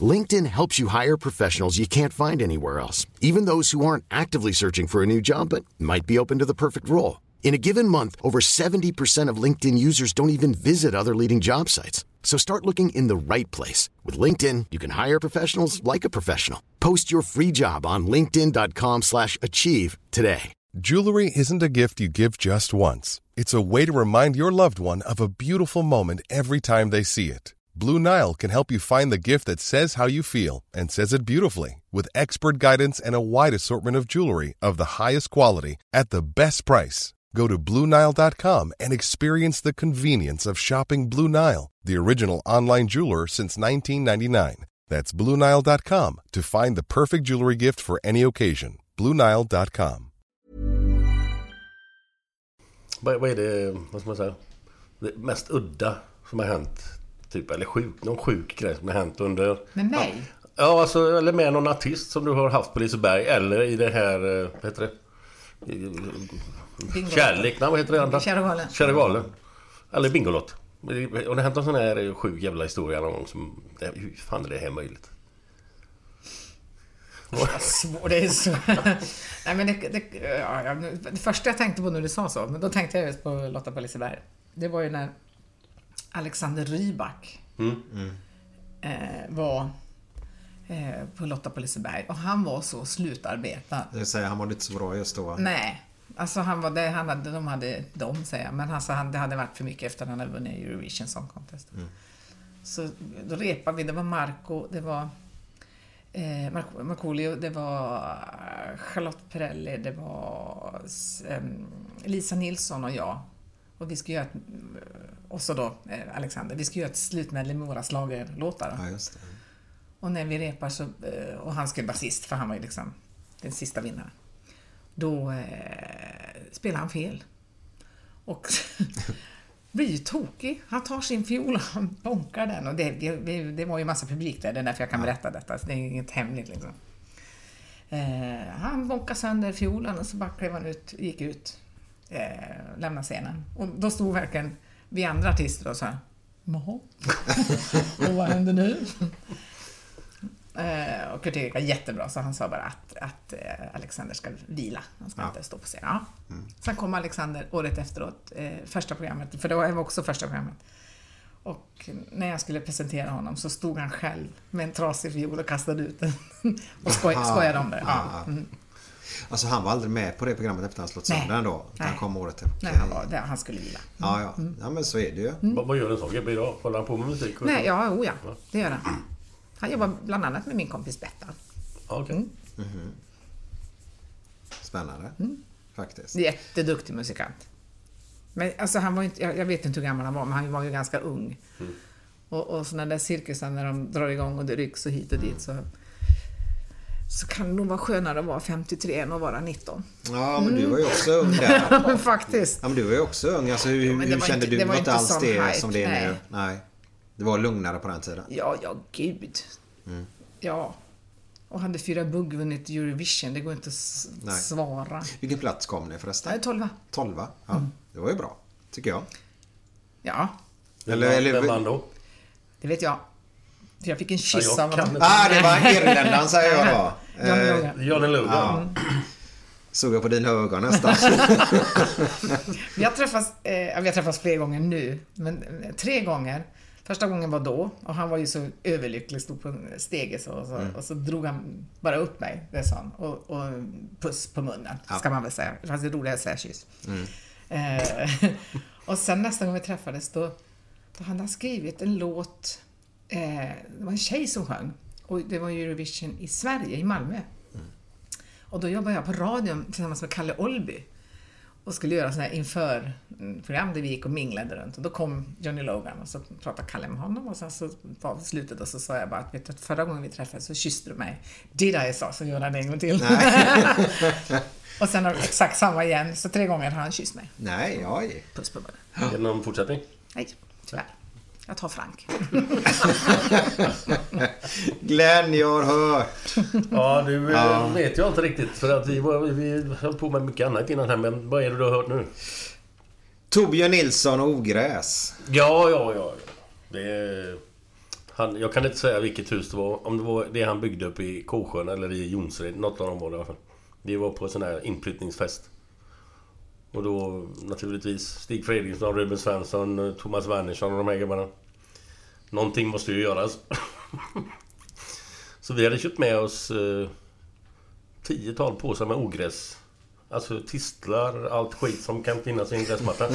LinkedIn helps you hire professionals you can't find anywhere else, even those who aren't actively searching for a new job but might be open to the perfect role. In a given month, over 70% of LinkedIn users don't even visit other leading job sites. So start looking in the right place. With LinkedIn, you can hire professionals like a professional. Post your free job on linkedin.com slash achieve today. Jewelry isn't a gift you give just once. It's a way to remind your loved one of a beautiful moment every time they see it. Blue Nile can help you find the gift that says how you feel and says it beautifully with expert guidance and a wide assortment of jewelry of the highest quality at the best price. Go to BlueNile.com and experience the convenience of shopping Blue Nile, the original online jeweler since 1999. That's BlueNile.com to find the perfect jewelry gift for any occasion. BlueNile.com. Vad, vad är det, vad ska man säga, det udda som har hänt? Typ, eller sjuk, någon sjuk grej som har hänt under... Med mig? Ja, alltså, eller med någon artist som du har haft på Liseberg. Eller i det här, eh, vad heter det? Bingo. Kärlek, nej vad heter det andra? Kära galen. Kära galen. Eller Bingolott. Och det har hänt en sån här sjuk jävla historia någon gång som... Hur fan är det här möjligt? Det är så... Nej, men det, det, ja, ja, det första jag tänkte på när du sa så, men då tänkte jag just på Lotta på Liseberg. Det var ju när Alexander Rybak eh, var eh, på Lotta på Liseberg och han var så slutarbetad. Det vill säga, han mådde inte så bra just då. Nej, alltså han var det, han hade, de hade, de säger jag, men alltså han, det hade varit för mycket efter att han hade vunnit Eurovision Song Contest. Så då repade vi, det var Marco, det var eh, Marco- det var Charlotte Perrelli, det var em, Lisa Nilsson och jag. Och vi skulle göra ett, och så då eh, Alexander, vi skulle göra ett slutmedlem med våra schlagerlåtar. Ja, just det. Och när vi repar så, eh, och han skulle basist för han var ju liksom den sista vinnaren. Då eh, spelar han fel. Och blir ju tokig. Han tar sin fiol och han bonkar den. Och det, det, det var ju massa publik där, det är därför jag kan berätta detta. Så det är inget hemligt liksom. Eh, han bonkade sönder fiolen och så bara klev han ut, gick ut, eh, lämnade scenen. Och då stod verkligen vi andra artister och så här, Jaha? och vad händer nu? Eh, och Kurt Erik var jättebra, så han sa bara att, att eh, Alexander ska vila. Han ska inte stå på scen. Ja. Sen kom Alexander året efteråt, eh, första programmet, för det var också första programmet. Och när jag skulle presentera honom så stod han själv med en trasig fiol och kastade ut den. och skoj, skojade om det. Ja. Mm. Alltså han var aldrig med på det programmet efter han slått sönder ändå. utan Han kom året efter. Nej, han, var, det, han skulle vila. Ja, ja. ja, men så är det ju. Vad, vad gör en sån gubbe idag? Håller han på med musik? Nej, ja, oh ja, det gör han. Han jobbar bland annat med min kompis Bettan. Okej. Spännande. Faktiskt. Jätteduktig musikant. Men alltså han var inte, jag, jag vet inte hur gammal han var, men han var ju ganska ung. Och, och sådana där cirkusar när de drar igång och det rycks och hit och dit så, så kan det nog vara skönare att vara 53 än att vara 19. Ja, men du var ju också ung där. Faktiskt. Ja, men du var ju också ung. Alltså, hur, det hur kände inte- du? det Det var inte alls det hype, som det är nu. nej. Nej. Det var lugnare på den tiden. Ja, ja, gud. Ja. Och hade fyra bugg vunnit Eurovision, det går inte att Nej. svara. Vilken plats kom ni förresten? 12 Tolva? Ja, det var ju bra. Tycker jag. Ja, Eller, eller, vem vann då? det vet jag. För jag fick en kyss Ja, av honom. Ah, det var irländaren säger jag då. Johnny Eh, Logan. Johnny Logan. Ja. Såg jag på dina ögon nästan. Vi har träffats, eh, ja, vi har träffats fler gånger nu, men eh, tre gånger. Första gången var då och han var ju så överlycklig, stod på en stege så, och så, och så drog han bara upp mig, det sa han, och, och puss på munnen, ska man väl säga. Fast det roliga är att säga kyss. Eh, och sen nästa gång vi träffades då, då hade han skrivit en låt, eh, det var en tjej som sjöng och det var Eurovision i Sverige, i Malmö. Och då jobbade jag på radion tillsammans med Kalle Olby och skulle göra sådana här inför mm, där vi gick och minglade runt. Och då kom Johnny Logan och så pratade Kalle med honom och sen så var slutet och så sa jag bara att vet du, att förra gången vi träffades så kysste du mig. Did I sa så gör han det en gång till. och sen har exakt samma igen, så tre gånger har han kysst mig. Nej, oj. Puss på munnen. Är det någon fortsättning? Nej, tyvärr. Jag tar Frank. Glenn, jag har hört. Ja, du eh, vet jag inte riktigt. För att vi, var, vi höll på med mycket annat innan här. Men vad är det du har hört nu? Torbjörn Nilsson och ogräs. Ja, ja, ja. Det är, han, jag kan inte säga vilket hus det var. Om det var det han byggde upp i Kosjön eller i Jonsered. Något av dem var det i alla fall. Vi var på en sån här inflyttningsfest. Och då naturligtvis Stig Fredriksson, Ruben Svensson, Thomas Wernersson och de här gubbarna. Någonting måste ju göras. Så vi hade köpt med oss eh, tiotal påsar med ogräs. Alltså tistlar, allt skit som kan finnas i en gräsmatta.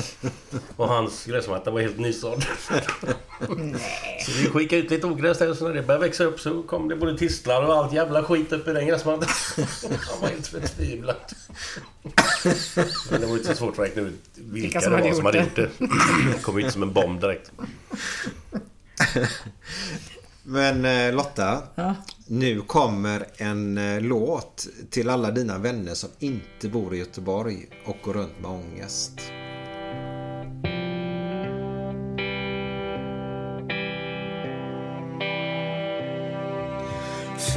Och hans gräsmatta var helt nysådd. Så vi skickade ut lite ogräs där och så när det började växa upp så kom det både tistlar och allt jävla skit upp i den gräsmattan. Han var helt förtvivlad. Men det var inte så svårt att räkna ut vilka, som det var som hade gjort det. Det kom inte som en bomb direkt. Men eh, Lotta. Ja. Nu kommer en eh, låt till alla dina vänner som inte bor i Göteborg och går runt med ångest.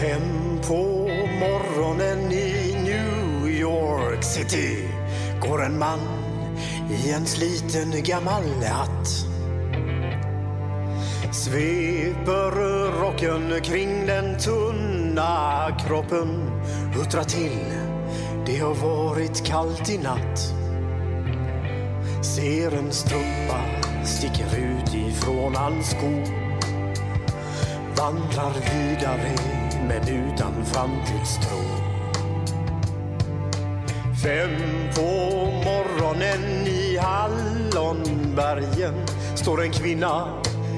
Fem på morgonen i New York City går en man i en sliten gammal hatt. Sveper rocken kring den tunna kroppen. Huttrar till, det har varit kallt i natt. Ser en strumpa sticker ut ifrån hans sko. Vandrar vidare men utan framtidstro. Fem på morgonen i Hallonbergen står en kvinna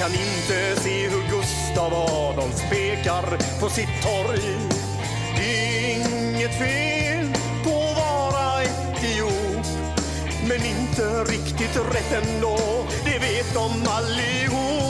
kan inte se hur Gustav Adolf pekar på sitt torg. Inget fel på att vara etiop. Men inte riktigt rätt ändå, det vet de allihop.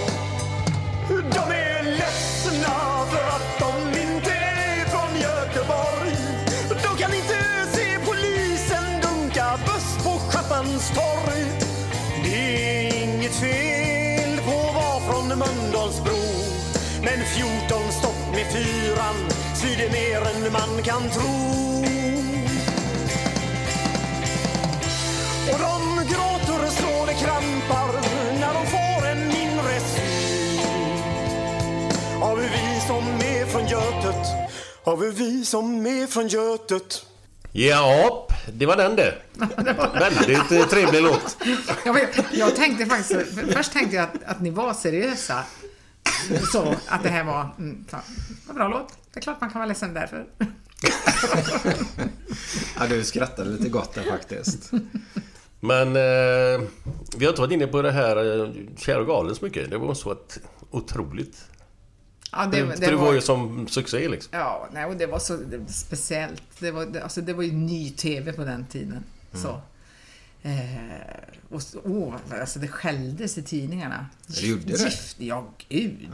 14 stopp med fyran svider mer än man kan tro. Och de gråter så det krampar när de får en inre syn av hur vi som är från Götet, av hur vi som är från Götet Ja, det var den det. Väldigt eh, trevlig låt. Jag, vet- jag tänkte faktiskt, först tänkte jag att, att ni var seriösa. Så att det här var, mm, så, vad bra låt. Det är klart man kan vara ledsen därför. Ja, du skrattade lite gott där faktiskt. Men eh, vi har inte varit inne på det här eh, Kär och galen så mycket. Det var så ett otroligt. Ja, Det, för det var ju som succé liksom. Ja, nej, och det var så det var speciellt. Det var, det, alltså, det var ju ny TV på den tiden. Så. Eh, och, åh, alltså det skälldes i tidningarna. Det gjorde det? Gift, ja, gud.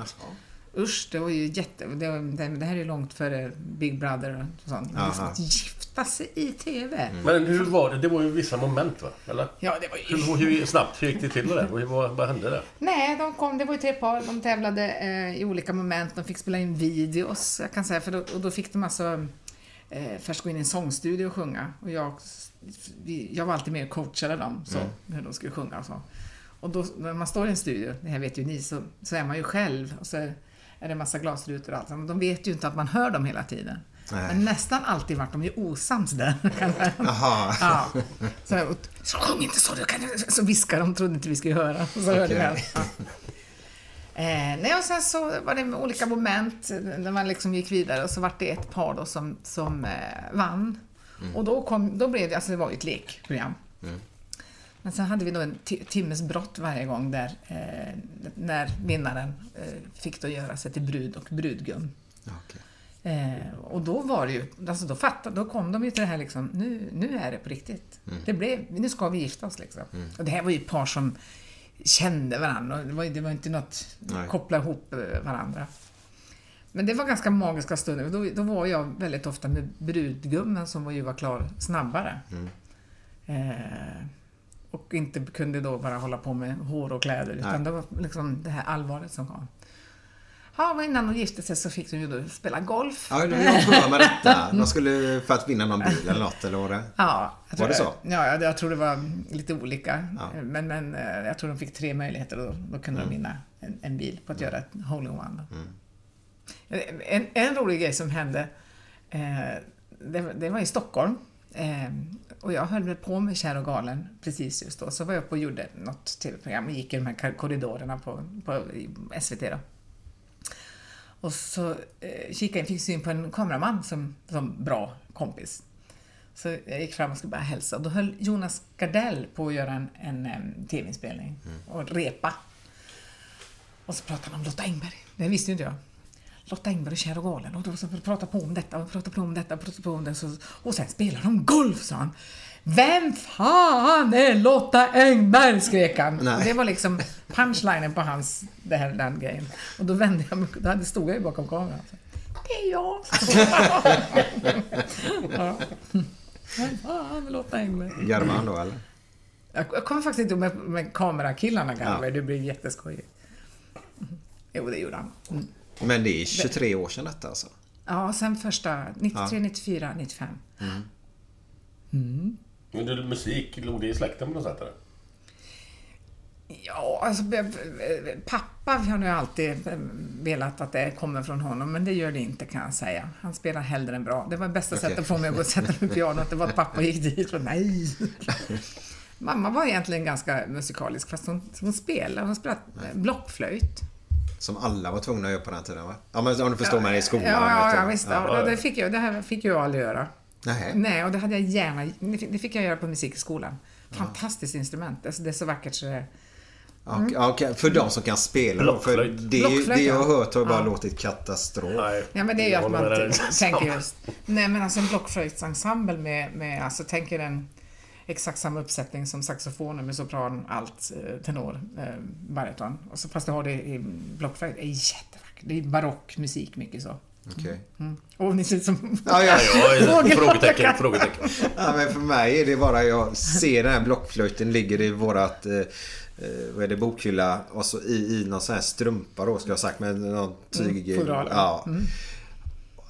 Usch, det var ju jätte... Det, var, det, här är ju långt före Big Brother och sånt. Men liksom att gifta sig i TV. Men hur var det? Det var ju vissa moment va? Eller? Ja, det var ju... Hur, hur snabbt hur gick det till det där? Hur- Vad, vad hände där? Nej, de kom, det var ju tre par. De tävlade eh, i olika moment. De fick spela in videos, jag kan säga. För då, och då fick de alltså eh, först gå in i en sångstudio och sjunga. Och jag, jag var alltid med och coachade dem, så, hur de skulle sjunga och så. Och då, när man står i en studio, det här vet ju ni, så, så är man ju själv. Och så är det en massa glasrutor och allt. Men de vet ju inte att man hör dem hela tiden. Nej. Men nästan alltid vart de ju osams där. Jaha. Ja. Så, och, så sjung inte så, du kan, så viskade de, trodde inte vi skulle höra. Och så hörde vi allt. Ja. Eh, nej, och sen så var det olika moment när man liksom gick vidare och så var det ett par då som, som eh, vann. Och då, kom, då blev det, alltså det var ju ett lekprogram. Men sen hade vi då en ti- timmes brott varje gång där eh, när vinnaren eh, fick då göra sig till brud och brudgum. Okej. Eh, och då var det ju, alltså då fattade, då kom de ju till det här liksom, nu, nu är det på riktigt. Det blev, nu ska vi gifta oss liksom. Och det här var ju ett par som kände varandra det var, det var inte något, Nej. koppla ihop eh, varandra. Men det var ganska magiska stunder. Då, då var jag väldigt ofta med brudgummen som var ju var klar snabbare. Eh, och inte kunde då bara hålla på med hår och kläder utan Nej. det var liksom det här allvaret som kom. Ja, och innan de gifte sig så fick de ju då spela golf. Ja, jag har med detta. De skulle för att vinna någon bil eller något, eller var det? Ja, jag Var det tror- så? Ja, jag, jag tror det var lite olika. Ja. Men, men eh, jag tror de fick tre möjligheter och då, då kunde Mm. de vinna en, en bil på att göra ett hole-in-one. En, en rolig grej som hände, eh, det, det var i Stockholm. Eh, och jag höll väl på med Kär och galen precis just då. Så var jag uppe och gjorde något tv-program och gick i de här korridorerna på, på SVT. Då. Och så eh, kikade jag, fick syn på en kameraman som, som bra kompis. Så jag gick fram och skulle bara hälsa. Då höll Jonas Gardell på att göra en, en, em, tv-inspelning och repa. Och så pratade han om Lotta Engberg. Det visste ju inte jag. Lotta Engberg och Kär och galen. Och då så pratade på om detta och pratade på om detta och pratade på om det. Och sen spelar de golf, sa han. Vem fan är Lotta Engberg? skrek han. Nej. Det var liksom punchlinen på hans, det här, den grejen. Och då vände jag mig, då stod jag ju bakom kameran. Så, det är jag. ja. Vem fan är Lotta Engberg? Garvade han då, eller? Jag jag kommer faktiskt inte ihåg med, med kamerakillarna garvade, Ja. det blev jätteskojigt. Mm. Jo, det gjorde han. Mm. Men det är 23 år sedan detta alltså? Ja, sen första 93, Ja. 94, 95. Men du, musik, låg det i släkten på något sätt? Eller? Ja, alltså pappa har nog alltid velat att det kommer från honom, men det gör det inte kan jag säga. Han spelar hellre än bra. Det var bästa Okej. sättet att få mig att gå och sätta mig vid pianot, det var att pappa gick dit och nej. Mamma var egentligen ganska musikalisk, fast hon, hon spelade. Hon spelade blockflöjt. Som alla var tvungna att göra på den tiden va? Ja men om du förstår mig i skolan. Ja, ja, ja visst. Ja, Ja, ja. Det, fick jag, det här fick jag aldrig göra. Nej. Nej, och det hade jag gärna... Det fick- jag göra på musikskolan. Fantastiskt instrument. Alltså, det är så vackert så det... Okej, okej, För de som kan spela då, för Blockflöjt. det, Blockflöjt, det jag har ja. hört har bara Ja. låtit katastrof. Nej. Ja, men det är ju att man tänker just... Nej, men alltså en blockflöjtsensemble med, med alltså tänker en exakt samma uppsättning som saxofoner med sopran, allt, eh, tenor, eh, bariton. Och så fast du har det i blockflöjt, det är jättevackert. Det är barock musik mycket så. Okej. Och ni ser ut som... Ja, ja. Frågetecken, frågetecken. Ja, men för mig är det bara jag ser den här blockflöjten ligger i vårat eh, eh, vad är det, bokhylla och så i, i någon sån här strumpa då ska jag ha sagt med någon tyg. Mm, fodral. ja.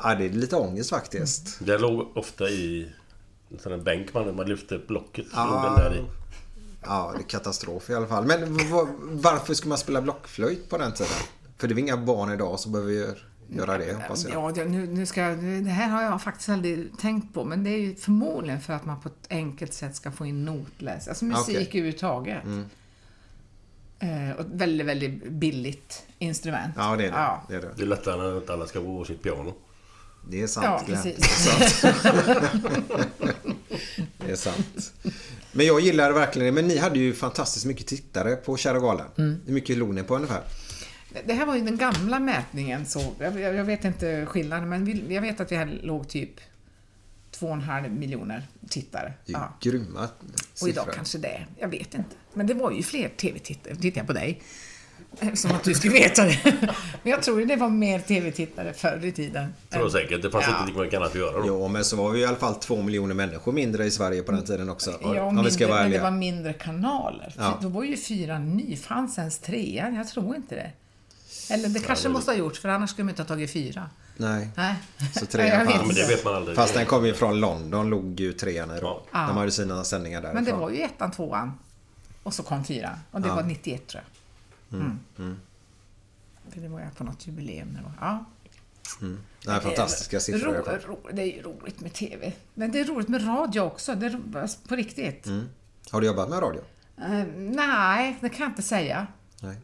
ja, det är lite ångest faktiskt. Det låg ofta i en sån här bänk man, man lyfte upp blocket. Ja. Den där i. Ja, det är katastrof i alla fall. Men varför ska man spela blockflöjt på den tiden? För det är inga barn idag som behöver göra det hoppas jag. Ja, det- nu, nu ska, jag- det här har jag faktiskt aldrig tänkt på, men det är ju förmodligen för att man på ett enkelt sätt ska få in notläs. Alltså musik Okej. överhuvudtaget. Eh, och ett väldigt, väldigt billigt instrument. Ja, det är det. Ja, Det är, det. Det är lättare än att alla ska gå sitt piano. Det är sant. ja precis. Det är sant. Men jag gillar verkligen det. Men ni hade ju fantastiskt mycket tittare på Kära Galan. Mm. Hur mycket låg ni på ungefär? Det här var ju den gamla mätningen, så jag, jag vet inte skillnaden, men vi, jag vet att vi hade, låg typ 2,5 miljoner tittare. Det är Ja. grymma Och idag siffror. kanske det är. Jag vet inte. Men det var ju fler tv-tittare. Tittar jag på dig. Som att du skulle veta det. Men jag tror ju det var mer tv-tittare förr i tiden. Tror jag säkert. Det fanns Ja. inte lika mycket annat att göra då. Ja, men så var vi i alla fall två miljoner människor mindre i Sverige på den tiden också. Ja, om vi ska mindre, vara men det var mindre kanaler. Ja. Då var ju fyran ny. Fanns ens trean? Jag tror inte det. Eller det kanske måste ha gjort, för annars skulle de inte ha tagit fyra. Nej. Nej. Så Nej, trean jag vet fanns. Men det vet man aldrig. Fast den kom ju från London, låg ju trean i. Ja. De hade sina sändningar därifrån. Men det var ju ettan, tvåan. Och så kom fyran. Och det Ja. var 91 tror jag. Mm. För det var jag på något jubileum. det var- Ja. Nej, fantastiska siffror i alla fall. Ro, ro, det är ju roligt med TV. Men det är roligt med radio också. Det är alltså, på riktigt. Mm. Har du jobbat med radio? Eh, nej, det kan jag inte säga. Nej.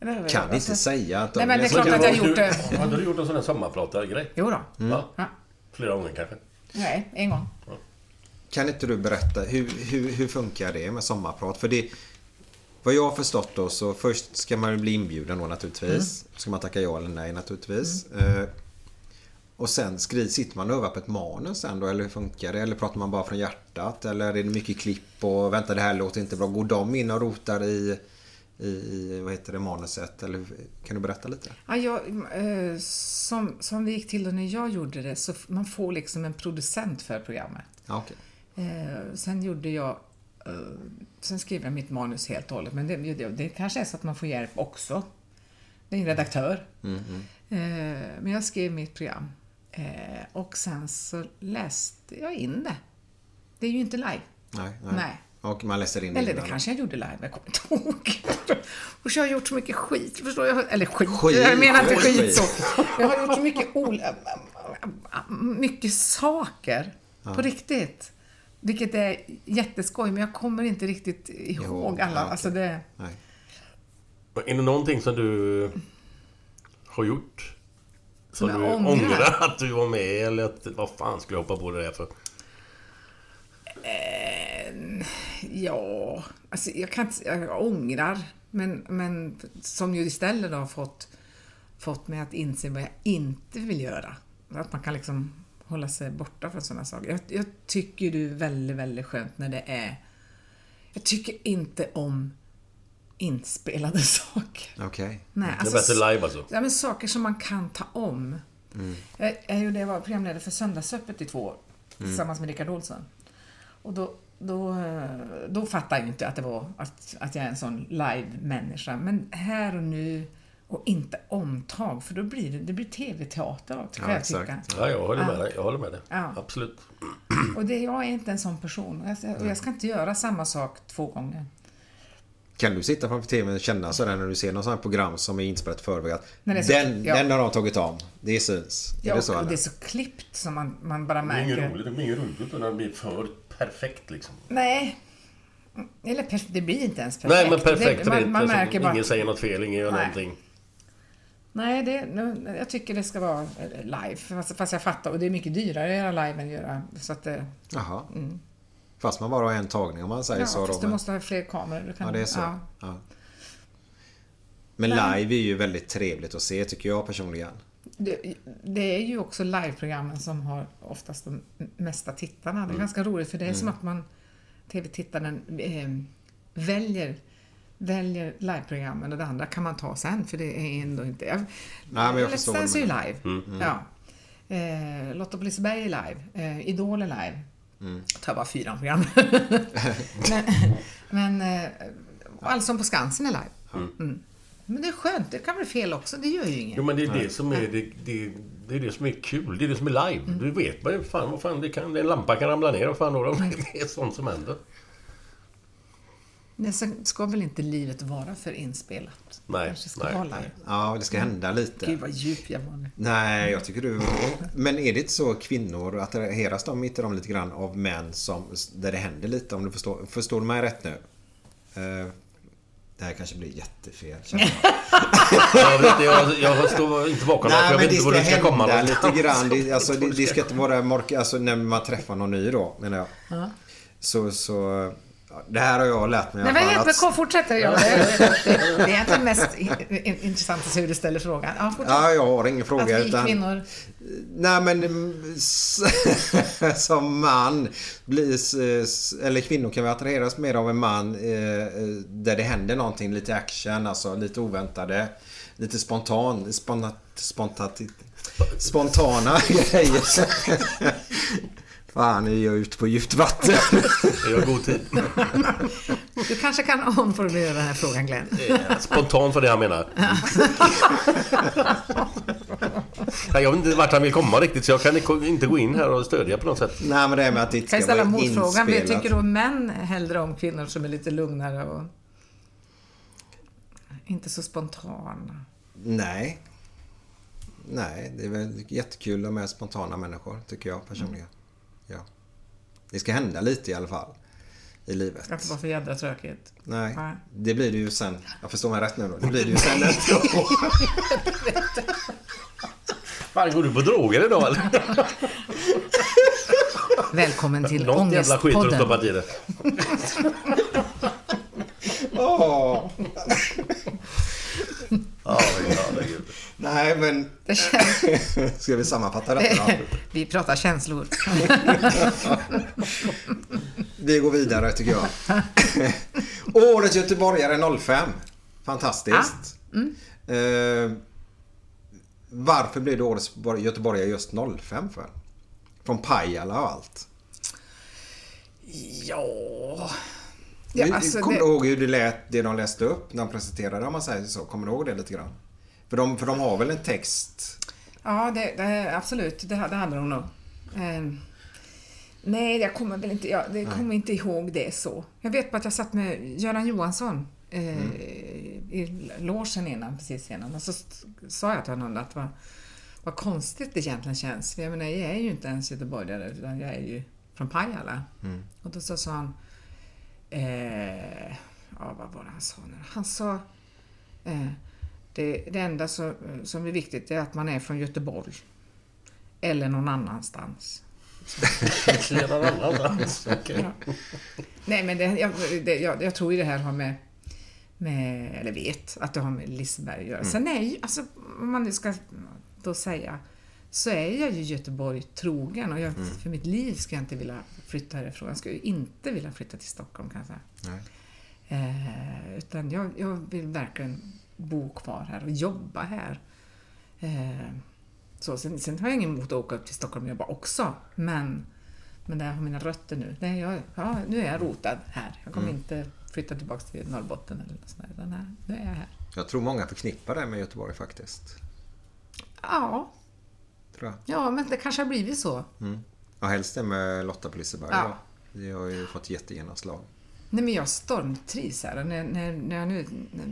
Kan alltså- inte säga att de Nej, men det är klart att jag har gjort det. Du, hade du gjort en sån här sommarprata-grej? Jo då. Ja. Ja. Flera gånger kanske? Nej, en gång. Kan inte du berätta, hur, hur, hur funkar det med sommarprat? För det, vad jag har förstått då så först ska man ju bli inbjuden då naturligtvis. Ska man tacka ja eller nej naturligtvis. Eh, och sen skri, sitter man och övar på ett manus sen då eller hur funkar det? Eller pratar man bara från hjärtat? Eller är det mycket klipp och vänta det här låter inte bra. Går de in och rotar i, i, i vad heter det, manuset? Eller kan du berätta lite? Ja, jag, eh, som, som det gick till då när jag gjorde det, så man får liksom en producent för programmet. Ja, okej. Eh, sen gjorde jag... Eh, sen skrev jag mitt manus helt och hållet, men det, det, det kanske är så att man får hjälp också. Det är en redaktör. Eh, men jag skrev mitt program. Och sen så läste jag in det. Det är ju inte live. Nej, nej. Nej. Och man läser in Eller det kanske jag gjorde live, jag kommer inte ihåg. Och så har jag gjort så mycket skit, förstår jag? Eller skit, Skit, jag menar inte skit. skit så. Jag har gjort så mycket, ola, mycket saker, på riktigt. Vilket är jätteskoj, men jag kommer inte riktigt ihåg Jo, alla. ja. Alltså det, Nej. Är det någonting som du har gjort? Som Som du jag ångrar. ångrar? att du var med eller att vad fan skulle jag hoppa på det där för? Ja, alltså jag kan inte, jag ångrar. Men, men som ju istället då har fått, fått mig att inse vad jag inte vill göra. Att man kan liksom hålla sig borta från sådana saker. Jag, jag tycker det är väldigt, väldigt skönt när det är... Jag tycker inte om inspelade saker. Okej. Nej, Det är bättre live alltså? Ja, men saker som man kan ta om. Jag, jag, gjorde, jag var programledare för Söndagsöppet i två år tillsammans med Rickard Olsson. Och då, då, eh, då fattade jag inte att, det var, att, att jag är en sån live-människa. Men här och nu och inte omtag, för då blir det, det blir tv-teater kan Ja, jag tycka. exakt. Ja, jag håller med dig. Jag håller med dig. Ja. Absolut. Och det, jag är inte en sån person. Och jag, och jag ska inte göra samma sak två gånger. Kan du sitta framför TVn och känna sådär när du ser något sånt här program som är inspelat i förväg att är så- den, ja. den har de tagit om. Det syns. Ja, är det så och eller? det är så klippt som man, man bara Det är inget märker. roligt. Det blir inget roligt när det blir för perfekt liksom. Nej. Eller perf- det blir inte ens perfekt. Nej, men perfekt. Det, man, man alltså, märker bara... Ingen säger något fel, ingen gör Nej. någonting. Nej, det, nu, jag tycker det ska vara eh, live. Fast, fast jag fattar. Och det är mycket dyrare att göra live än att göra... Så att det, Jaha. Fast man bara har en tagning om man säger ja, så. fast då, du men- måste ha fler kameror. Du kan, Ja, det är så. ja. Ja. Men live är ju väldigt trevligt att se tycker jag personligen. Det, det är ju också liveprogrammen som har oftast de mesta tittarna. Det är ganska roligt för det är som att man, TV-tittaren, eh, väljer väljer liveprogrammen och det andra kan man ta sen för det är ändå inte... Jag, men jag Let's förstår vad Dance är ju live. Ja. Eh, Lotta på Liseberg är live. Eh, Idol är live. Mm. tar bara fyra program. men men eh, Allsång på Skansen är live. Mm. Men det är skönt, det kan bli fel också, det gör ju inget. Jo, men det är det som är det, det, det är det som är kul. Det är det som är live. Mm. Du vet man ju fan vad fan det kan... En lampa kan ramla ner. Vad fan då? Mm. Det är sånt som händer. Nej, sen ska väl inte livet vara för inspelat? Nej, kanske ska nej, vara nej. Ja, det ska hända lite. Gud vad djup jag var nu. Nej, jag tycker du... Men är det inte så kvinnor, attraheras de inte de lite grann av män som, där det händer lite? Om du förstår, förstår du mig rätt nu? Eh, Det här kanske blir jättefel. jag. Vet, inte, jag, jag står inte bakom det Nej, för jag vet det inte var ska det ska komma hända någonstans. lite grann. Det, alltså, det, det ska inte vara mork, alltså när man träffar någon ny då, menar jag. Så, så Det här har jag lärt mig Nej, men helt, att- fortsätter jag. Det, det, det är egentligen mest intressant hur du ställer frågan. Ja. Ja, jag har ingen fråga. att vi utan, kvinnor... Nej men som man blir, eller kvinnor kan vi attraheras mer av en man eh, eh, där det händer någonting, lite action, alltså lite oväntade, lite spontan, sponta, spontat, spontana grejer. Fan, nu är jag ute på djupt vatten. Jag har god tid. Du kanske kan omformulera den här frågan, Glenn. Spontant för det han menar. Nej, jag vet inte vart han vill komma riktigt så jag kan inte gå in här och stödja på något sätt. Nej men det är med att det inte Kan ska ställa vara motfrågan? Vi inspelat. tycker då män hellre om kvinnor som är lite lugnare och inte så spontana? Nej. Nej, det är väl jättekul med spontana människor, tycker jag personligen. Ja. Det ska hända lite i alla fall. I livet. Inte vara för jädra tråkigt. Nej, Nej. det blir det ju sen. Jag förstår mig rätt nu då. Det blir det ju sen efteråt. Fan, går du på droger idag eller? Välkommen till Något jävla skit har du Ångestpodden. stoppat i det. Åh. Ja, herregud. Nej, men... Ska vi sammanfatta detta då? vi pratar känslor. Vi går vidare tycker jag. Årets göteborgare 05. Fantastiskt. Eh, varför blev det årets göteborgare just 05 för? Från Pajala och allt. Ja... Ja alltså, kommer det, du ihåg hur det lät, det de läste upp när de presenterade om man säger så? Kommer du ihåg det lite grann? För de, för de har väl en text? ja, det, det, absolut. Det, det hade de nog. Ehm, nej, jag kommer väl inte, jag, det kommer inte ihåg det så. Jag vet bara att jag satt med Göran Johansson eh, i logen innan, precis innan. Och så sa jag till honom att vad, vad konstigt det egentligen känns. För jag menar, jag är ju inte ens göteborgare utan jag är ju från Pajala. Och då så sa han, eh, ja vad var det han sa nu? Han sa, eh, det, det enda så, som är viktigt är att man är från Göteborg. Eller någon annanstans. Någon annanstans. Ja. Nej, men det, jag, det, jag, jag tror ju det här har med, med, eller vet, att det har med Liseberg att göra. Sen är ju, alltså, om man nu ska då säga, så är jag ju Göteborg trogen och jag, för mitt liv ska jag inte vilja flytta härifrån. Jag skulle inte vilja flytta till Stockholm kan jag säga. Eh, utan jag, jag vill verkligen bo kvar här och jobba här. Eh, så, sen, sen har jag ingen emot att åka upp till Stockholm och jobba också, men, men där jag har mina rötter nu. Det är jag, ja, nu är jag rotad här. Jag kommer inte flytta tillbaka till Norrbotten eller något sånt där, utan här, nu är jag här. Jag tror många förknippar det med Göteborg faktiskt. Ja, Tror jag. ja, men det kanske har blivit så. Ja, helst det med Lotta på Liseberg. Ja. Vi har ju fått jättegenomslag. Nej, men jag stormtrivs här. Och när, när, när jag nu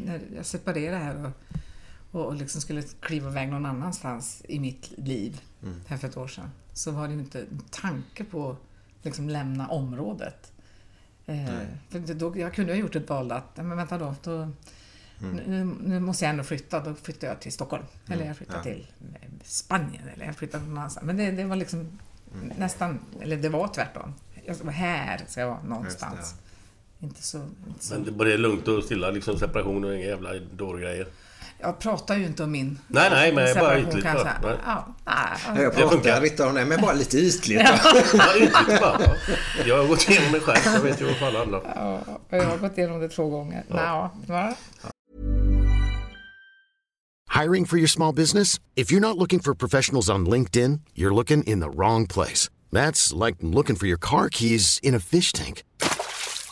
när jag separerade här och, och, liksom skulle kliva iväg någon annanstans i mitt liv här för ett år sedan så var det ju inte en tanke på att liksom lämna området. Eh, för då, jag kunde ha gjort ett val att, "Ja, men vänta då, då nu, nu måste jag ändå flytta. Då flyttar jag till Stockholm. Eller jag flyttar Ja. till eh, Spanien. Eller jag flyttar någon annanstans. Men det, det var liksom nästan, eller det var tvärtom. Jag här, ska jag vara någonstans. Inte så, inte så. Men det bara är lugnt och stilla liksom separation och inga jävla dårgrejer. Jag pratar ju inte om min Nej, nej, men bara ytligt kan jag. Nej. Ja, nej, Jag pratar lite om det, men bara lite ytligt. Ja, ytligt bara. ja. Jag har gått igenom det själv, så jag vet ju vad fan det handlar om. ja, jag har gått igenom det två gånger. Ja. Ja, Hiring for your small business? If you're not looking for professionals on LinkedIn, you're looking in the wrong place. That's like looking for your car keys in a fish tank.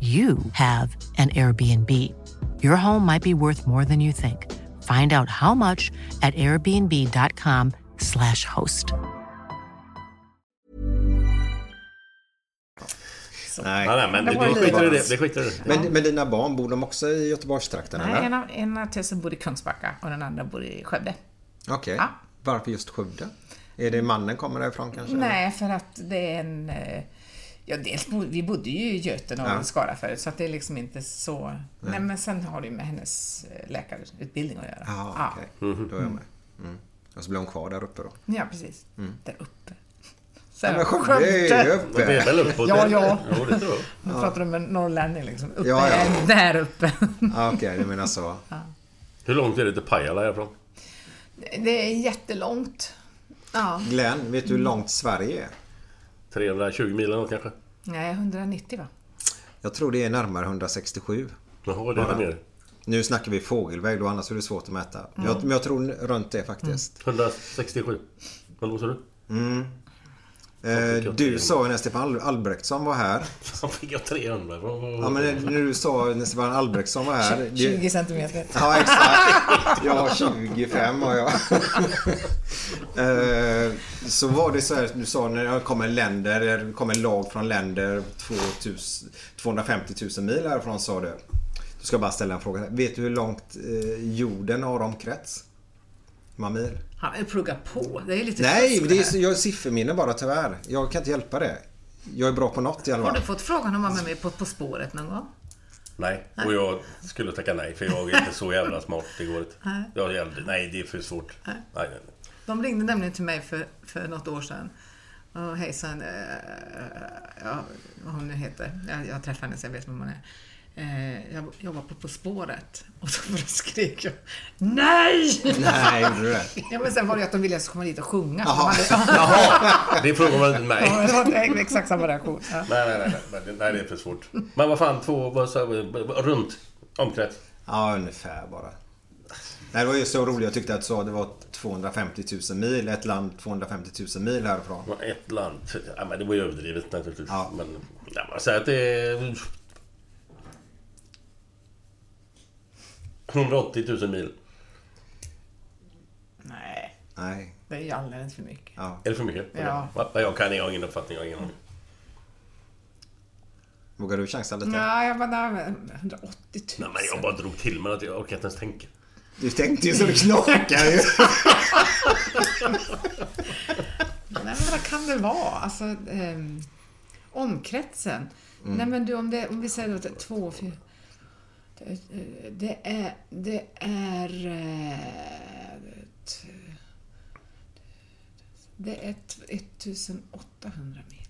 you have an Airbnb. Your home might be worth more than you think. Find out how much at airbnb.com/slash host. Nej. Ja, nej, men Det det, skiter i det. skiter det. Men, men dina barn, bor de också i Göteborgstrakten Nej, eller? en av, en av tusen bor i Kungsbacka och den andra bor i Skövde. Okej. Ja. Varför just Skövde? Är det mannen kommer därifrån kanske? Nej, för att det är en... eh, Ja, dels vi bodde ju i Göten och Ja. Skara förut, så att det är liksom inte så... Nej, men sen har det ju med hennes eh, läkarutbildning att göra. Ja, okej. Då är jag med. Mm. Och så blir hon kvar där uppe då. Ja, precis. Där uppe. Ja, men Sen- Skövde är ju Men det är uppe. väl uppåt? Ja, ja. Jo, det tror jag. Nu pratar du med norrlänning liksom. Uppe Ja, ja. är där uppe. Ja, Okej, du menar så. Hur långt är det till Pajala härifrån? Det är jättelångt. Ja. Glenn, vet du hur långt Sverige är? 320 mil eller kanske? Nej, 190 va? Jag tror det är närmare 167. Jaha, det är mer. Nu snackar vi fågelväg då, annars är det svårt att mäta. Jag, men jag tror runt det faktiskt. 167. Vad sa du? Eh, du sa ju när Stefan Al- Albrektsson var här. Han fick jag 300 ifrån. Ja, men när du sa när Stefan Albrektsson var här. det- 20 centimeter. Ja, exakt. Jag har 25 har jag. Eh, Så var det så här, du sa när det kommer länder, det kommer lag från länder 2000, 250 000 mil härifrån sa du. Du ska bara ställa en fråga. Vet du hur långt eh, jorden har omkrets? Hur många mil? Han vill plugga på. Det är lite Nej, det är, jag har sifferminne bara tyvärr. Jag kan inte hjälpa det. Jag är bra på något i alla Har du fall. fått frågan om att vara med på På spåret någon gång? Nej, och jag skulle tacka nej för jag är inte så jävla smart. Det går inte. Jag nej, det är för svårt. Nej, nej, nej. De ringde nämligen till mig för, för något år sedan. Och hejsan, eh, ja, vad hon nu heter. Jag, jag träffade henne så jag vet vem hon är. Eh, jag jobbar på På spåret. Och så bara skrek jag Nej! Nej, gjorde du det? Ja, men sen var det att de ville att jag skulle komma dit och sjunga. Jaha. De hade, Det frågar man inte mig. ja, det var exakt samma reaktion. Ja. Nej, nej, nej, nej, nej, det är för svårt. Men vad fan, två, vad sa runt omkrets? Ja, ungefär bara. Nej, det var ju så roligt. Jag tyckte att så det var 250 000 mil. Ett land 250 000 mil härifrån. Ett land. Ja, men det var ju överdrivet naturligtvis. Ja. Men ja, man säger att det är... 180 000 mil. Nej, Nej. det är ju alldeles för mycket. Ja. Är det för mycket? Ja. Jag kan, jag har ingen uppfattning. Jag har ingen aning. Vågar du chansa lite? Ja, jag bara, nej, men 180 000. Nej, men jag bara drog till mig att jag orkar inte ens tänka. Du tänkte ju så det knakar ju. Nej, men vad kan det vara? Alltså, ehm, omkretsen. Nej, men du, om, det, om vi säger att det är två, fyra... Det, det är... Det är... Det är 1800 mil.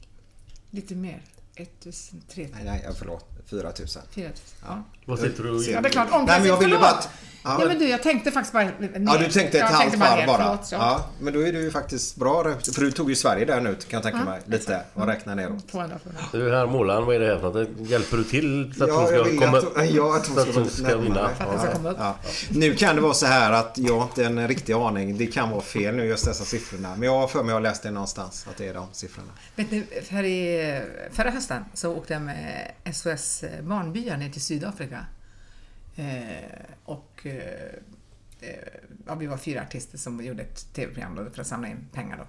Lite mer. 1300. Nej, nej, förlåt. 4000. 4000. Ja. Vad sitter du och ja, det är klart. Nej, Omkretsen. men jag ville bara... att- Ja, Ja, men du, jag tänkte faktiskt bara... ja, du tänkte ett jag halvt varv ner, bara. Förlåt, ja. Ja, men då är du ju faktiskt bra. För du tog ju Sverige där nu kan jag tänka mig. Lite. Och räkna neråt. 200 kronor. Du här målaren, vad är det här för något? Hjälper du till så att hon ska jag komma... att, ja, att hon att hon ska vinna. Ja. Nu kan det vara så här att jag har inte en riktig aning. Det kan vara fel nu just dessa siffrorna. Men jag har för mig att jag läst det någonstans att det är de siffrorna. Vet ni, här i, förra hösten så åkte jag med SOS Barnbyar ner till Sydafrika. Eh, och eh, eh, ja, vi var fyra artister som gjorde ett tv-program för att samla in pengar. Då.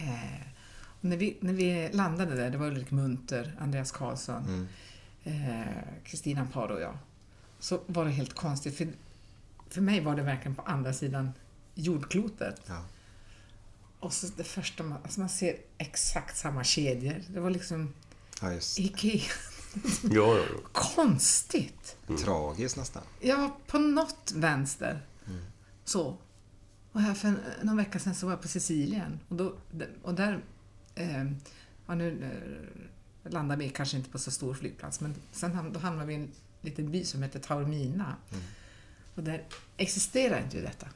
Eh, när, vi, när vi landade där, det var Ulrik Munter, Andreas Karlsson, eh, Kristina Amparo och jag. Så var det helt konstigt, för, för mig var det verkligen på andra sidan jordklotet. Ja. Och så det första man, alltså man ser exakt samma kedjor. Det var liksom Ja. Ikea. Ja, ja, ja. Konstigt. Tragiskt nästan. Ja, på något vänster. Så. Och här för någon vecka sedan så var jag på Sicilien. Och, då, och där... Eh, ja, nu eh, landar vi kanske inte på så stor flygplats, men sen ham- då hamnade vi i en liten by som heter Taormina. Och där existerar inte detta.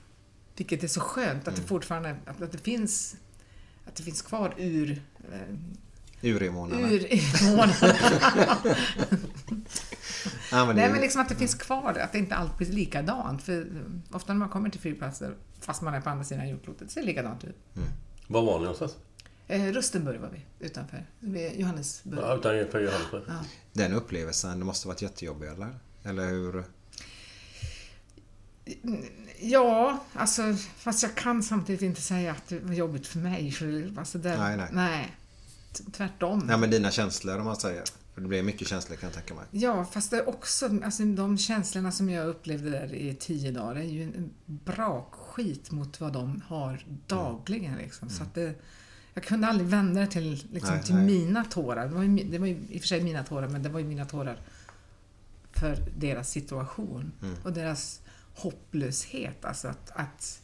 Vilket är så skönt att det fortfarande att, att det finns att det finns kvar ur eh, Urinvånarna. ur invånarna. Ja, men det Nej, men liksom att det finns kvar, att det inte alltid blir likadant. För eh, ofta när man kommer till flygplatser, fast man är på andra sidan jordklotet, ser det likadant ut. Var var ni någonstans? Eh, Rustenburg var vi, utanför. Johannesburg. Ja, utanför Johannesburg. Ja. Den upplevelsen, det måste varit jättejobbig eller? Eller hur? Ja, alltså, fast jag kan samtidigt inte säga att det var jobbigt för mig. För, alltså, där, Nej, nej. T- Tvärtom. Ja men dina känslor om man säger. För det blir mycket känslor kan jag tänka mig. Ja, fast det är också, alltså de känslorna som jag upplevde där i tio dagar är ju en bra skit mot vad de har dagligen. Liksom. Så att det, jag kunde aldrig vända det till, liksom, Nej, till nej. mina tårar. Det var, ju, det var ju i och för sig mina tårar, men det var ju mina tårar för deras situation och deras hopplöshet. Alltså att, att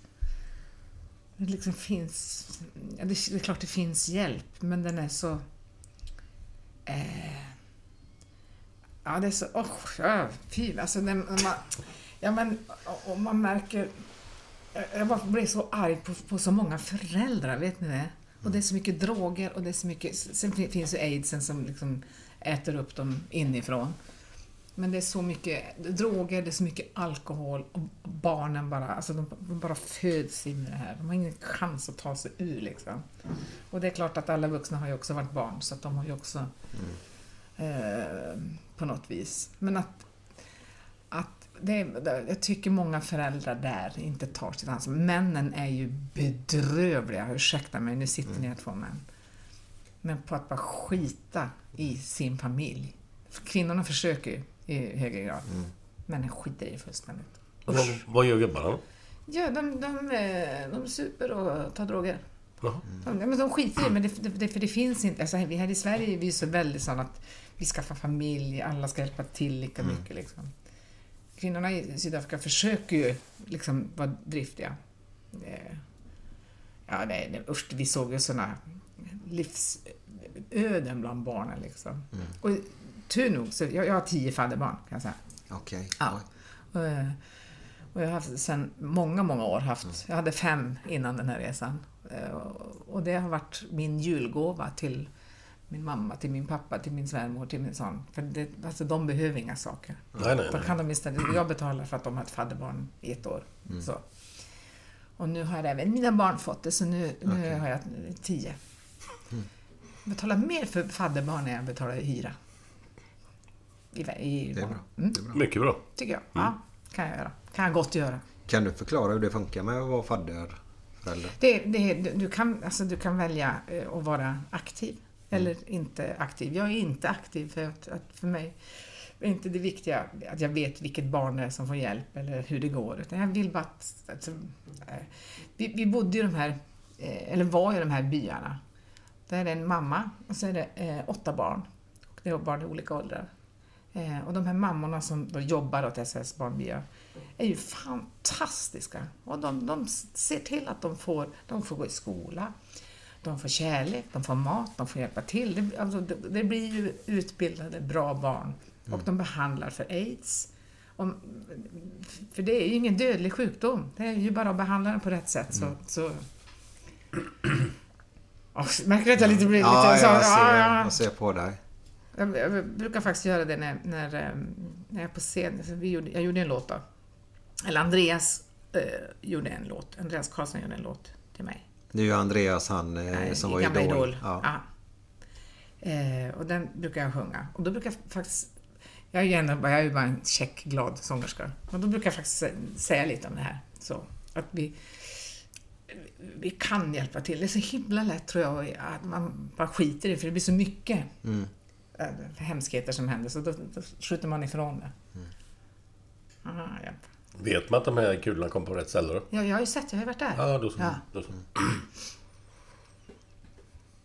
det liksom finns... Ja, det, det är klart det finns hjälp, men den är så... Eh, ja, det är så... Oh, ja, fy, alltså när, man... Ja, men och man märker... Jag bara blir så arg på, på så många föräldrar, vet ni det? Och det är så mycket droger och det är så mycket... Sen finns ju aidsen som liksom äter upp dem inifrån. Men det är så mycket droger, det är så mycket alkohol och barnen bara, alltså de, de bara föds in i det här. De har ingen chans att ta sig ur liksom. Och det är klart att alla vuxna har ju också varit barn så att de har ju också eh, på något vis. Men att, att det är, jag tycker många föräldrar där inte tar sitt ansvar. Männen är ju bedrövliga, ursäkta mig, nu sitter ni här två män. Men på att bara skita i sin familj. Kvinnorna försöker ju i högre grad. Männen skiter i det fullständigt. Vad, vad gör gubbarna? Ja, de, de, eh, de super och tar droger. Jaha. De, men de skiter i men det, det, det, för det finns inte. Alltså, vi här i Sverige är vi så väldigt sådana att vi skaffar familj, alla ska hjälpa till lika mycket. Liksom. Kvinnorna i Sydafrika försöker ju liksom vara driftiga. Ja, nej, nej, usch, vi såg ju sådana livsöden bland barnen. Liksom. Och tur nog, så jag, jag har tio fadderbarn kan jag säga. Okej. Ja. Och, eh, och jag har haft sedan många, många år haft, jag hade fem innan den här resan. Eh, Och det har varit min julgåva till min mamma, till min pappa, till min svärmor, till min son. För det, alltså, de behöver inga saker. Nej, nej, Då nej. kan de istället, jag betalar för att de har ett fadderbarn i ett år. Så. Och nu har även mina barn fått det, så nu, nu har jag tio. Jag betalar mer för fadderbarn än jag betalar hyra. I, i, Det är bra. Mm, Det är bra. Mycket bra. tycker jag. Ja, kan jag göra. Kan jag gott göra. Kan du förklara hur det funkar med att vara fadderförälder? Det, det, du, kan, alltså, du kan välja eh, att vara aktiv eller inte aktiv. Jag är inte aktiv för att, att för mig är inte det viktiga att jag vet vilket barn det är som får hjälp eller hur det går. Utan jag vill bara att... Alltså, vi, vi bodde i de här, eh, eller var i de här byarna. Där är det en mamma och så är det eh, åtta barn. Och det är barn i olika åldrar. Eh, och de här mammorna som då jobbar åt SOS Barnbyar är ju fantastiska. Och de, de ser till att de får, de får gå i skola, de får kärlek, de får mat, de får hjälpa till. Det, alltså, det, det blir ju utbildade, bra barn. Och de behandlar för aids. Om, för det är ju ingen dödlig sjukdom. Det är ju bara att behandla den på rätt sätt. Så, så... Oh, märker du att jag lite blir lite Ja, så, jag ser, ja, ja. jag ser på dig. Jag, jag brukar faktiskt göra det när, när, eh, när jag är på scen. Så vi gjorde, jag gjorde en låt då. Eller Andreas eh, gjorde en låt. Andreas Karlsson gjorde en låt till mig. Det är ju Andreas han eh, Nej, som var gamla idol. Ja. Eh, och den brukar jag sjunga. Och då brukar jag faktiskt... Jag är ju, ändå, jag är ju bara en check, glad sångerska. Men då brukar jag faktiskt sä- säga lite om det här. Så, att vi, vi kan hjälpa till. Det är så himla lätt tror jag att man bara skiter i för det blir så mycket eh, hemskheter som händer så då, då skjuter man ifrån det. Aha, ja. Vet man att de här kulorna kom på rätt ställe då? Ja, jag har ju sett, jag har ju varit där. Ja, då så. Ja. Då så.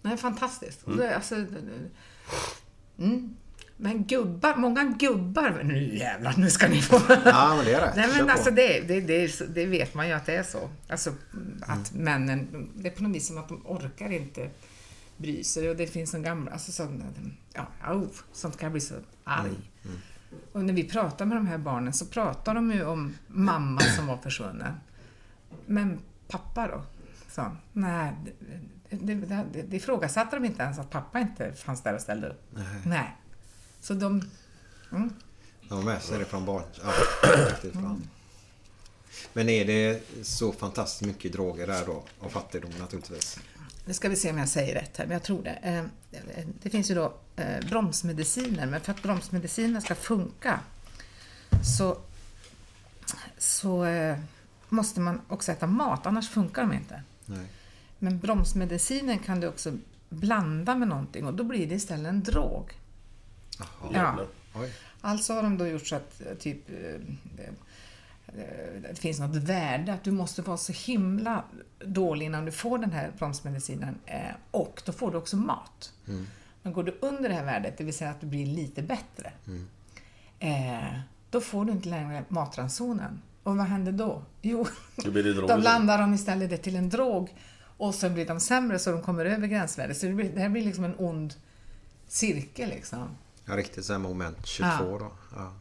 Nej, fantastiskt. Och det, alltså, det- det- mm. Men gubbar, många gubbar, nu jävlar, nu ska ni få... Ja, men det är rätt. Nej men alltså det, det, det, det vet man ju att det är så. Alltså att männen, det är på något vis som att de orkar inte bry sig och det finns en gamla, alltså sån, ja, au, sånt kan jag bli så arg. Och när vi pratar med de här barnen så pratar de ju om mamma som var försvunnen. Men pappa då? han. Nej, det, det, det, det, ifrågasatte de inte ens att pappa inte fanns där och ställde upp. Nej. Så de... Mm. De har med sig det från barn. Ja, bra. Men är det så fantastiskt mycket droger där då? Och fattigdom naturligtvis. Nu ska vi se om jag säger rätt här, men jag tror det. Eh, Det finns ju då eh, bromsmediciner, men för att bromsmediciner ska funka så, så eh, måste man också äta mat, annars funkar de inte. Nej. Men bromsmedicinen kan du också blanda med någonting och då blir det istället en drog. Ja. Oj. Alltså har de då gjort så att typ det finns något värde, att du måste vara så himla dålig innan du får den här bromsmedicinen eh, och då får du också mat. Men går du under det här värdet, det vill säga att du blir lite bättre, eh, då får du inte längre matransonen. Och vad händer då? Jo, Då blir då blandar de istället det till en drog och sen blir de sämre så de kommer över gränsvärdet. Så det, blir, det här blir liksom en ond cirkel liksom. Ja, riktigt så moment 22 Ja. då. Ja.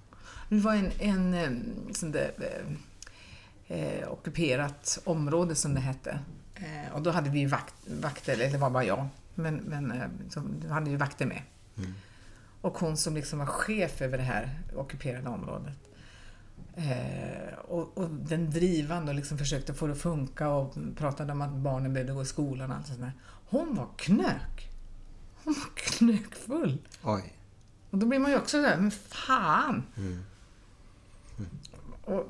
Det var en, en eh, sån där, eh, eh, ockuperat område som det hette. Eh, och då hade vi ju vakt, vakter, eller det var bara jag, men, men eh, som, hade vi vakter med. Och hon som liksom var chef över det här ockuperade området. Eh, och, och den drivande och liksom försökte få det att funka och pratade om att barnen behövde gå i skolan och allt sånt där. Hon var knök. Hon var knökfull. Oj. Och då blir man ju också såhär, men fan! Och, och,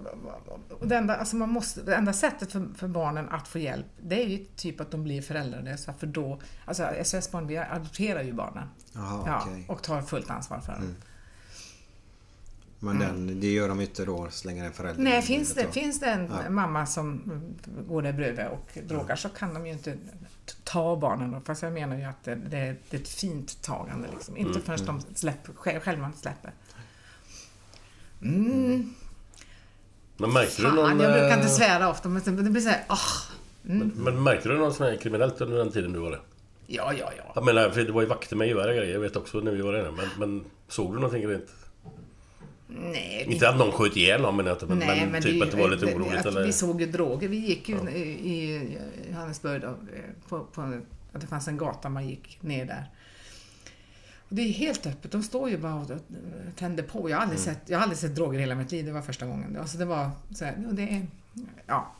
och det, enda, alltså man måste, det enda sättet för, för barnen att få hjälp, det är ju typ att de blir föräldralösa, för då... Alltså SOS-barn, vi adopterar ju barnen. Jaha, ja, okej. Och tar fullt ansvar för dem. Men den, det gör de inte då, slänger en förälder Nej, finns det, då? finns det en Ja. mamma som går där bredvid och drogar så kan de ju inte ta barnen. Då. Fast jag menar ju att det, det, är, ett fint tagande. Liksom. Inte förrän de släpper, själv- själva släpper. Mm. Men märkte du någon... Fan, jag brukar inte eh, svära ofta, men det blir såhär, ah, Men, men märkte du något sånt här kriminellt under den tiden du var där? ja, ja, ja. Jag menar, för det var ju vakter med gevär och grejer. Jag vet också när vi var där. Men, men såg du någonting rent? Nej, Inte att någon sköt ihjäl någon, men, att, men, nej, men typ det- att det var lite det- oroligt eller? Vi såg ju droger. Vi gick ju i, i Johannesburg då, eh, på, på, att det fanns en gata man gick ner där. Det är helt öppet. De står ju bara och tänder på. Jag har aldrig, Mm. sett, jag har aldrig sett droger i hela mitt liv. Det var första gången. Alltså det var så här, det är... Ja.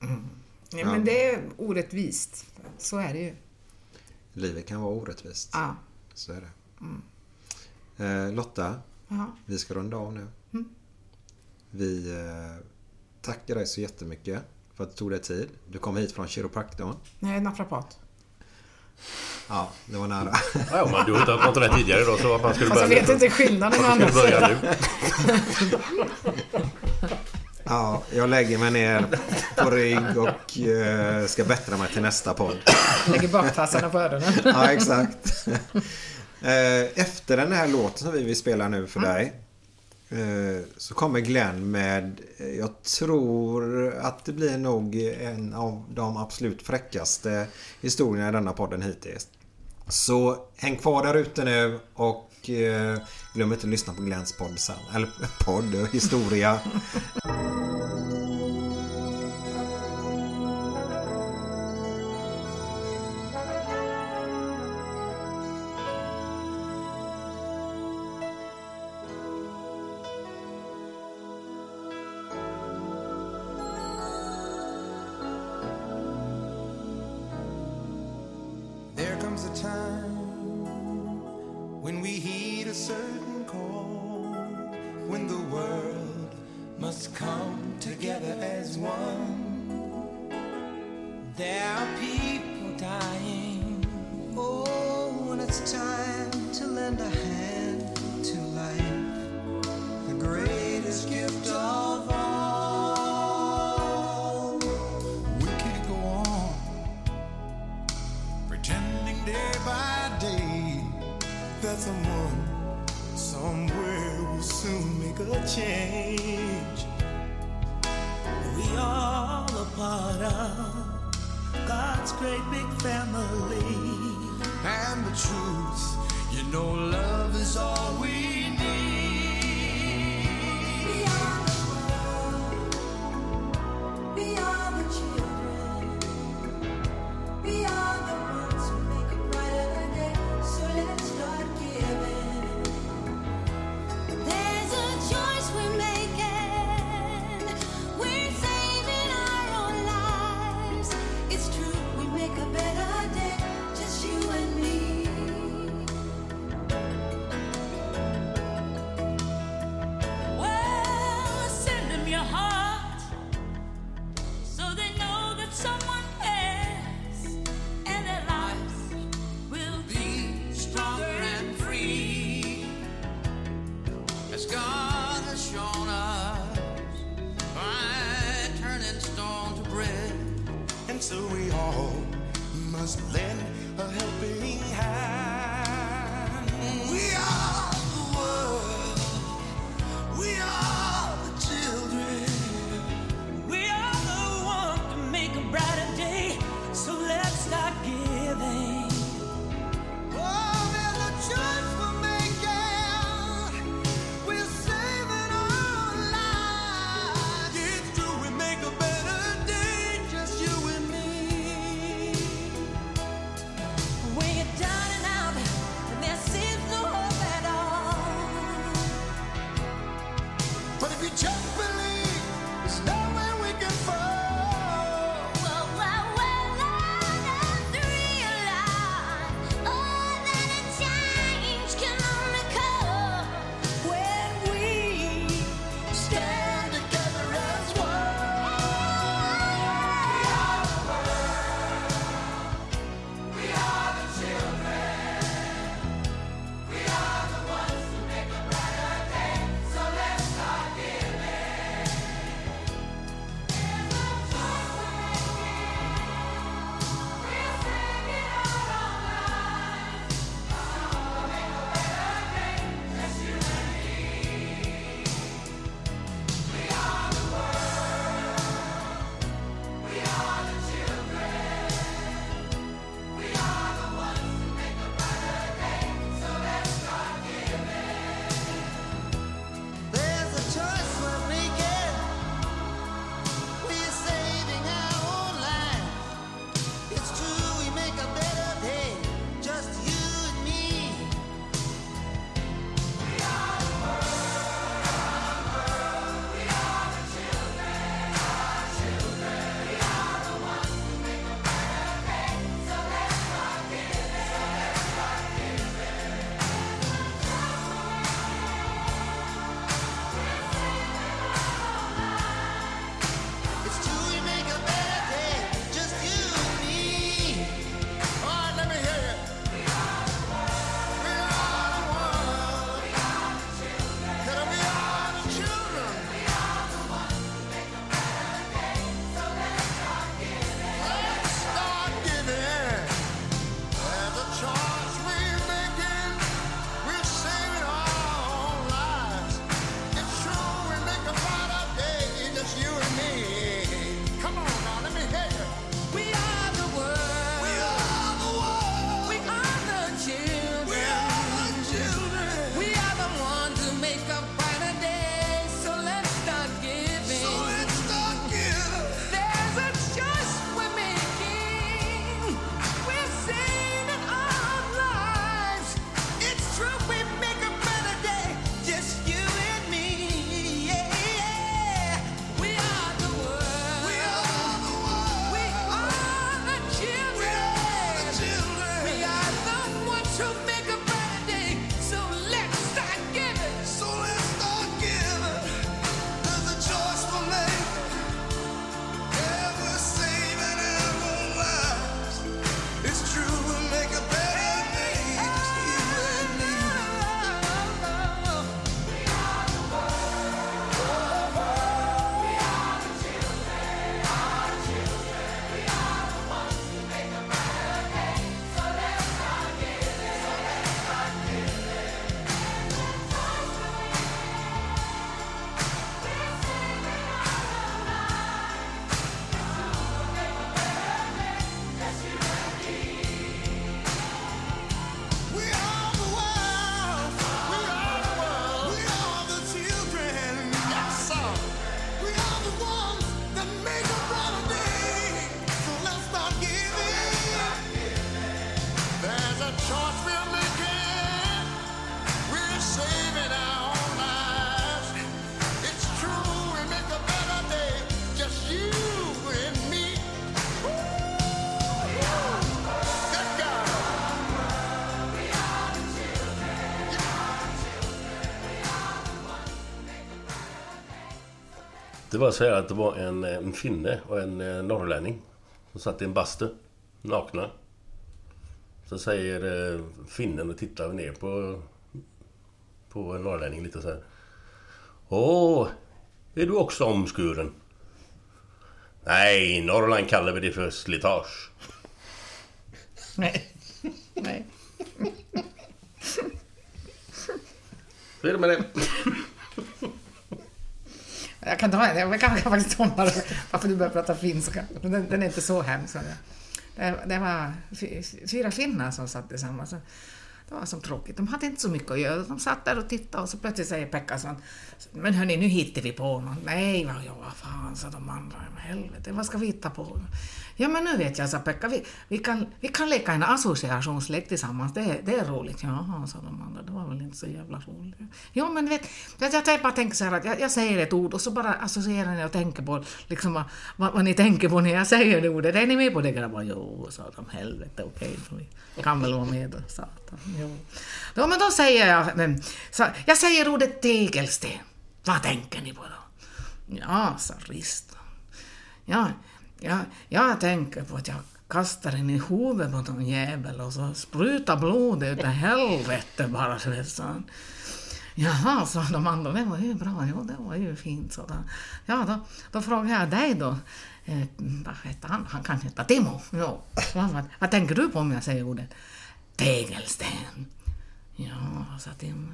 Mm. Ja, men det är orättvist. Så är det ju. Livet kan vara orättvist. Ja. Så är det. Eh, Lotta, Ja. vi ska runda av nu. Mm. Vi eh, tackar dig så jättemycket för att du tog dig tid. Du kom hit från kiropraktorn. Är naprapat. Ja, det var nära. Ja, men du har inte haft något rätt tidigare då, så vad fan ska du Fast jag börja vet inte skillnaden du börja nu? Ja, jag lägger mig ner på rygg och eh, ska bättra mig till nästa podd. Lägger baktassarna på öronen. Ja, exakt. Eh, Efter den här låten som vi vill spela nu för dig eh, Eh, så kommer Glenn med, eh, jag tror att det blir nog en av de absolut fräckaste historierna i denna podden hittills. Så häng kvar där ute nu och eh, glöm inte att lyssna på Glenns podd sen. Eller podd, historia. Comes a time when we heed a certain call, when the world must come together as one. There are people Så här att det var en, eh, en finne och en eh, norrlänning som satt i en bastu, nakna. Så säger eh, finnen och tittar ner på, på norrlänningen lite så här. Åh, är du också omskuren? Nej, i Norrland kallar vi det för slitage. Nej. Nej. Så är det med det. Jag kan ta en, jag kan, kan faktiskt ta bara varför du börjar prata finska. Den, den är inte så hemsk. Det, det var fyra finnar som satt tillsammans. Det var så tråkigt. De hade inte så mycket att göra. De satt där och tittade och så plötsligt säger Pekka så Men hörni, nu hittar vi på något. Nej, vad, ja, vad fan, sa de andra. Helvete, vad ska vi hitta på? Ja, men nu vet jag, sa Pekka. Vi, vi, kan, vi kan leka en associationslek tillsammans. Det, är- det är roligt. Jaha, sa de andra. Det var väl inte så jävla roligt. Jo, men vet, jag, jag bara tänker så här att jag, jag säger ett ord och så bara associerar ni och tänker på liksom, vad, vad, vad ni tänker på när jag säger det ordet. Är ni med på det grabbar? Jo, sa de. Helvete, okej. vi kan väl vara med då, satan. Jo. Då, men då säger jag, men, så, jag säger ordet tegelsten. Vad tänker ni på då? Ja, sa Ristan. Ja, jag, jag tänker på att jag kastar den i huvudet på någon jävel och så sprutar blodet utav helvete bara. så vet, han. Jaha, sa de andra, det var ju bra, jo, det var ju fint. Så då, ja, då, då frågar jag dig då, eh, vad heter han? Han kan heta Timo. Jo. Vad, vad, vad tänker du på om jag säger ordet tegelsten? Ja, sa Timo.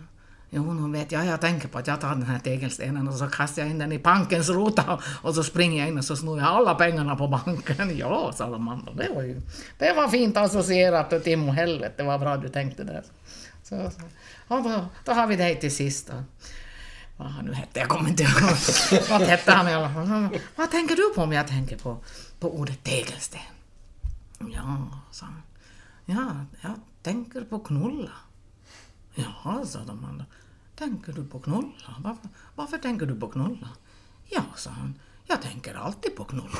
Jo, nu vet jag, jag tänker på att jag tar den här tegelstenen och så kastar jag in den i bankens ruta. och så springer jag in och så snor jag alla pengarna på banken. Ja, sa de andra, det var ju det var fint associerat till Timo, helvete, det var bra du tänkte där. Så, så. Då, då har vi dig till sist då. Vad han nu hette, jag kommer inte ihåg. Vad hette han i alla fall? Vad tänker du på om jag tänker på, på ordet tegelsten? Ja, sa han. Ja, jag tänker på knulla. Jaha, sa de andra. Tänker du på knulla? Varför, varför tänker du på knulla? Ja, sa han. Jag tänker alltid på knulla.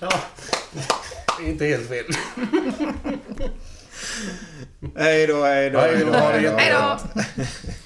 Ja, inte helt fel. Hej då, hej då. Hej då,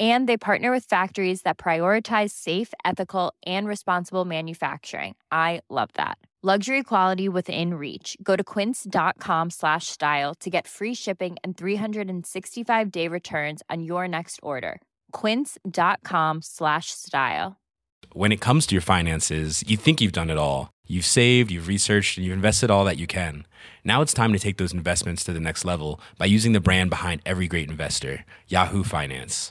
And they partner with factories that prioritize safe, ethical, and responsible manufacturing. I love that. Luxury quality within reach. Go to quince.com slash style to get free shipping and 365 day returns on your next order. Quince.com slash style. When it comes to your finances, you think you've done it all. You've saved, you've researched, and you've invested all that you can. Now it's time to take those investments to the next level by using the brand behind every great investor, Yahoo Finance.